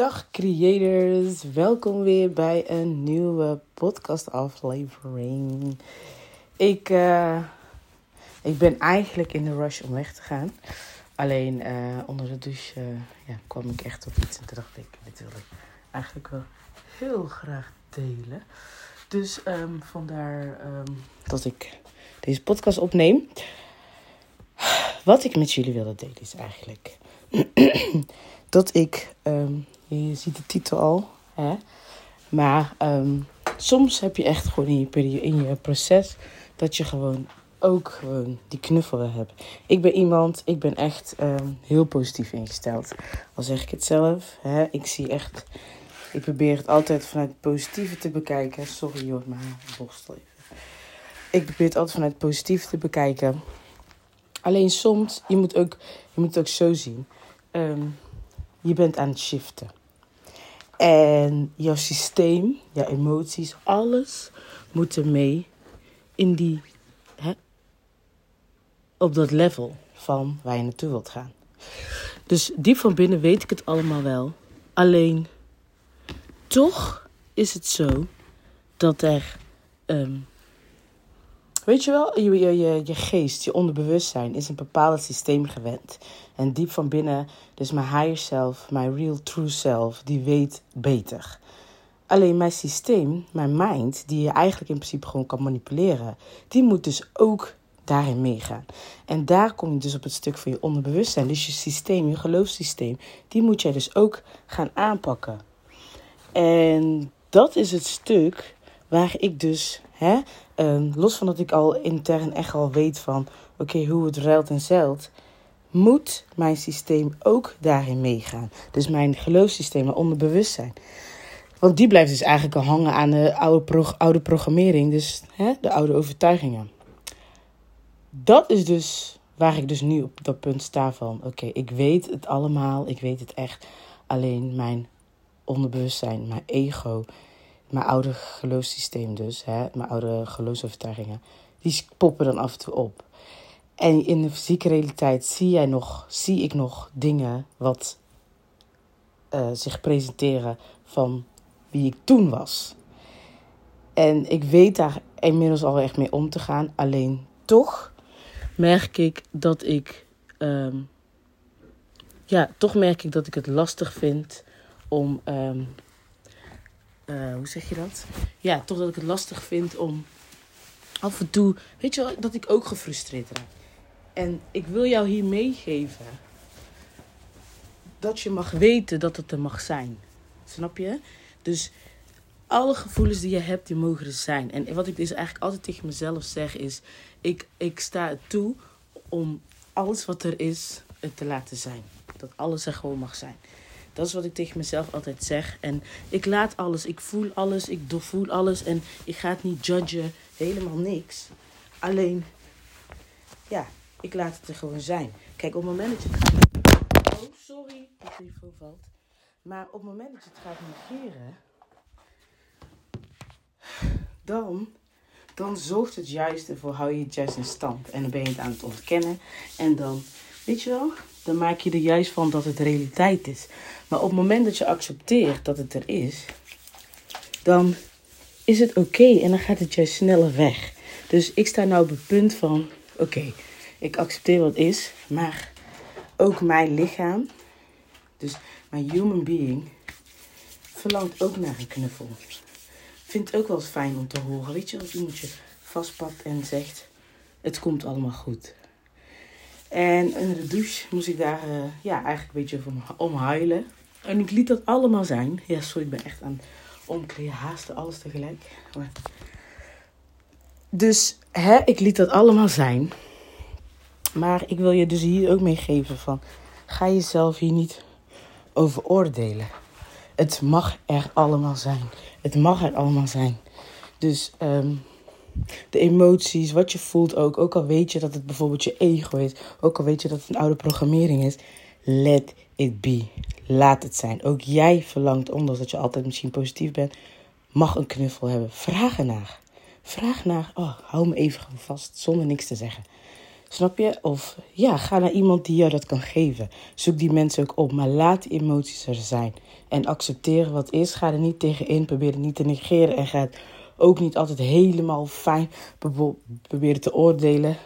Dag creators, welkom weer bij een nieuwe podcast aflevering. Ik, uh, ik ben eigenlijk in de rush om weg te gaan. Alleen uh, onder de douche uh, ja, kwam ik echt op iets en toen dacht ik, dit wil ik eigenlijk wel heel graag delen. Dus um, vandaar um, dat ik deze podcast opneem. Wat ik met jullie wilde delen is eigenlijk dat ik, um, je ziet de titel al, hè? maar um, soms heb je echt gewoon in je, in je proces dat je gewoon ook gewoon die knuffel wil hebben. Ik ben iemand, ik ben echt um, heel positief ingesteld. Al zeg ik het zelf, hè? ik zie echt, ik probeer het altijd vanuit het positieve te bekijken. Sorry joh, maar borstel even. Ik probeer het altijd vanuit het positieve te bekijken. Alleen soms, je moet, ook, je moet het ook zo zien. Um, je bent aan het shiften. En jouw systeem, jouw emoties, alles moet er mee in die, hè, op dat level van waar je naartoe wilt gaan. Dus diep van binnen weet ik het allemaal wel. Alleen, toch is het zo dat er um, Weet je wel, je, je, je, je geest, je onderbewustzijn is een bepaald systeem gewend. En diep van binnen, dus mijn higher self, mijn real true self, die weet beter. Alleen mijn systeem, mijn mind, die je eigenlijk in principe gewoon kan manipuleren, die moet dus ook daarin meegaan. En daar kom je dus op het stuk van je onderbewustzijn. Dus je systeem, je geloofssysteem, die moet jij dus ook gaan aanpakken. En dat is het stuk waar ik dus Hè? Uh, los van dat ik al intern echt al weet van oké, hoe het ruilt en zeilt, moet mijn systeem ook daarin meegaan. Dus mijn geloofssysteem, mijn onderbewustzijn. Want die blijft dus eigenlijk al hangen aan de oude, oude programmering, dus hè, de oude overtuigingen. Dat is dus waar ik dus nu op dat punt sta van, oké, ik weet het allemaal, ik weet het echt. Alleen mijn onderbewustzijn, mijn ego, mijn oude geloofssysteem dus, hè, mijn oude geloofsovertuigingen, die poppen dan af en toe op. En in de fysieke realiteit zie, jij nog, zie ik nog dingen wat uh, zich presenteren van wie ik toen was. En ik weet daar inmiddels al echt mee om te gaan. Alleen toch merk ik dat ik. Um, ja, toch merk ik dat ik het lastig vind om um, uh, hoe zeg je dat? Ja, toch dat ik het lastig vind om af en toe, weet je wel, dat ik ook gefrustreerd raak. En ik wil jou hier meegeven dat je mag weten dat het er mag zijn. Snap je? Dus alle gevoelens die je hebt, die mogen er zijn. En wat ik dus eigenlijk altijd tegen mezelf zeg is, ik, ik sta toe om alles wat er is, het te laten zijn. Dat alles er gewoon mag zijn. Dat is wat ik tegen mezelf altijd zeg. En ik laat alles, ik voel alles, ik doorvoel alles. En ik ga het niet judgen, helemaal niks. Alleen, ja, ik laat het er gewoon zijn. Kijk, op het moment dat je het gaat... Oh, sorry, dat telefoon valt. Maar op het moment dat je het gaat negeren... Dan, dan zorgt het juist ervoor, hou je het juist in stand. En dan ben je het aan het ontkennen. En dan, weet je wel, dan maak je er juist van dat het realiteit is. Maar op het moment dat je accepteert dat het er is, dan is het oké en dan gaat het juist sneller weg. Dus ik sta nou op het punt van: oké, ik accepteer wat is, maar ook mijn lichaam, dus mijn human being, verlangt ook naar een knuffel. Vind het ook wel eens fijn om te horen. Weet je, als iemand je vastpakt en zegt: Het komt allemaal goed. En in de douche moest ik daar uh, ja, eigenlijk een beetje om, om huilen. En ik liet dat allemaal zijn. Ja, sorry, ik ben echt aan omkleden, haasten, alles tegelijk. Dus hè, ik liet dat allemaal zijn. Maar ik wil je dus hier ook meegeven van... Ga jezelf hier niet over oordelen. Het mag er allemaal zijn. Het mag er allemaal zijn. Dus um, de emoties, wat je voelt ook. Ook al weet je dat het bijvoorbeeld je ego is. Ook al weet je dat het een oude programmering is. Let it be. Laat het zijn. Ook jij verlangt, ondanks dat je altijd misschien positief bent, mag een knuffel hebben. Vraag ernaar. Vraag naar, oh, hou me even vast zonder niks te zeggen. Snap je? Of ja, ga naar iemand die jou dat kan geven. Zoek die mensen ook op, maar laat die emoties er zijn. En accepteer wat is. Ga er niet tegenin, probeer het niet te negeren. En ga het ook niet altijd helemaal fijn proberen te oordelen.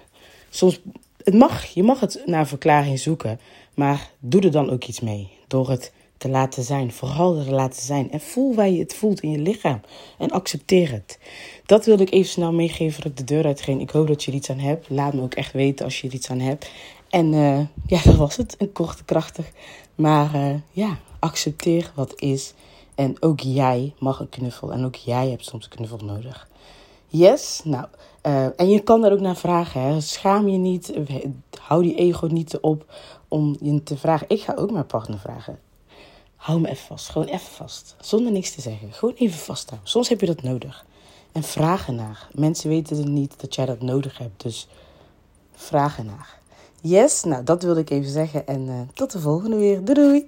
Soms, het mag, je mag het naar verklaring zoeken. Maar doe er dan ook iets mee. Door het te laten zijn. Vooral er laten zijn. En voel waar je het voelt in je lichaam. En accepteer het. Dat wilde ik even snel meegeven voordat ik de deur uitging. Ik hoop dat je er iets aan hebt. Laat me ook echt weten als je er iets aan hebt. En uh, ja, dat was het. Een korte, krachtig. Maar uh, ja, accepteer wat is. En ook jij mag een knuffel. En ook jij hebt soms knuffel nodig. Yes, nou, uh, en je kan daar ook naar vragen. Hè. Schaam je niet, hou die ego niet op om je te vragen. Ik ga ook mijn partner vragen. Hou me even vast, gewoon even vast. Zonder niks te zeggen. Gewoon even vasthouden. Soms heb je dat nodig. En vraag ernaar. Mensen weten het niet dat jij dat nodig hebt. Dus vraag ernaar. Yes, nou dat wilde ik even zeggen. En uh, tot de volgende weer. Doei doei.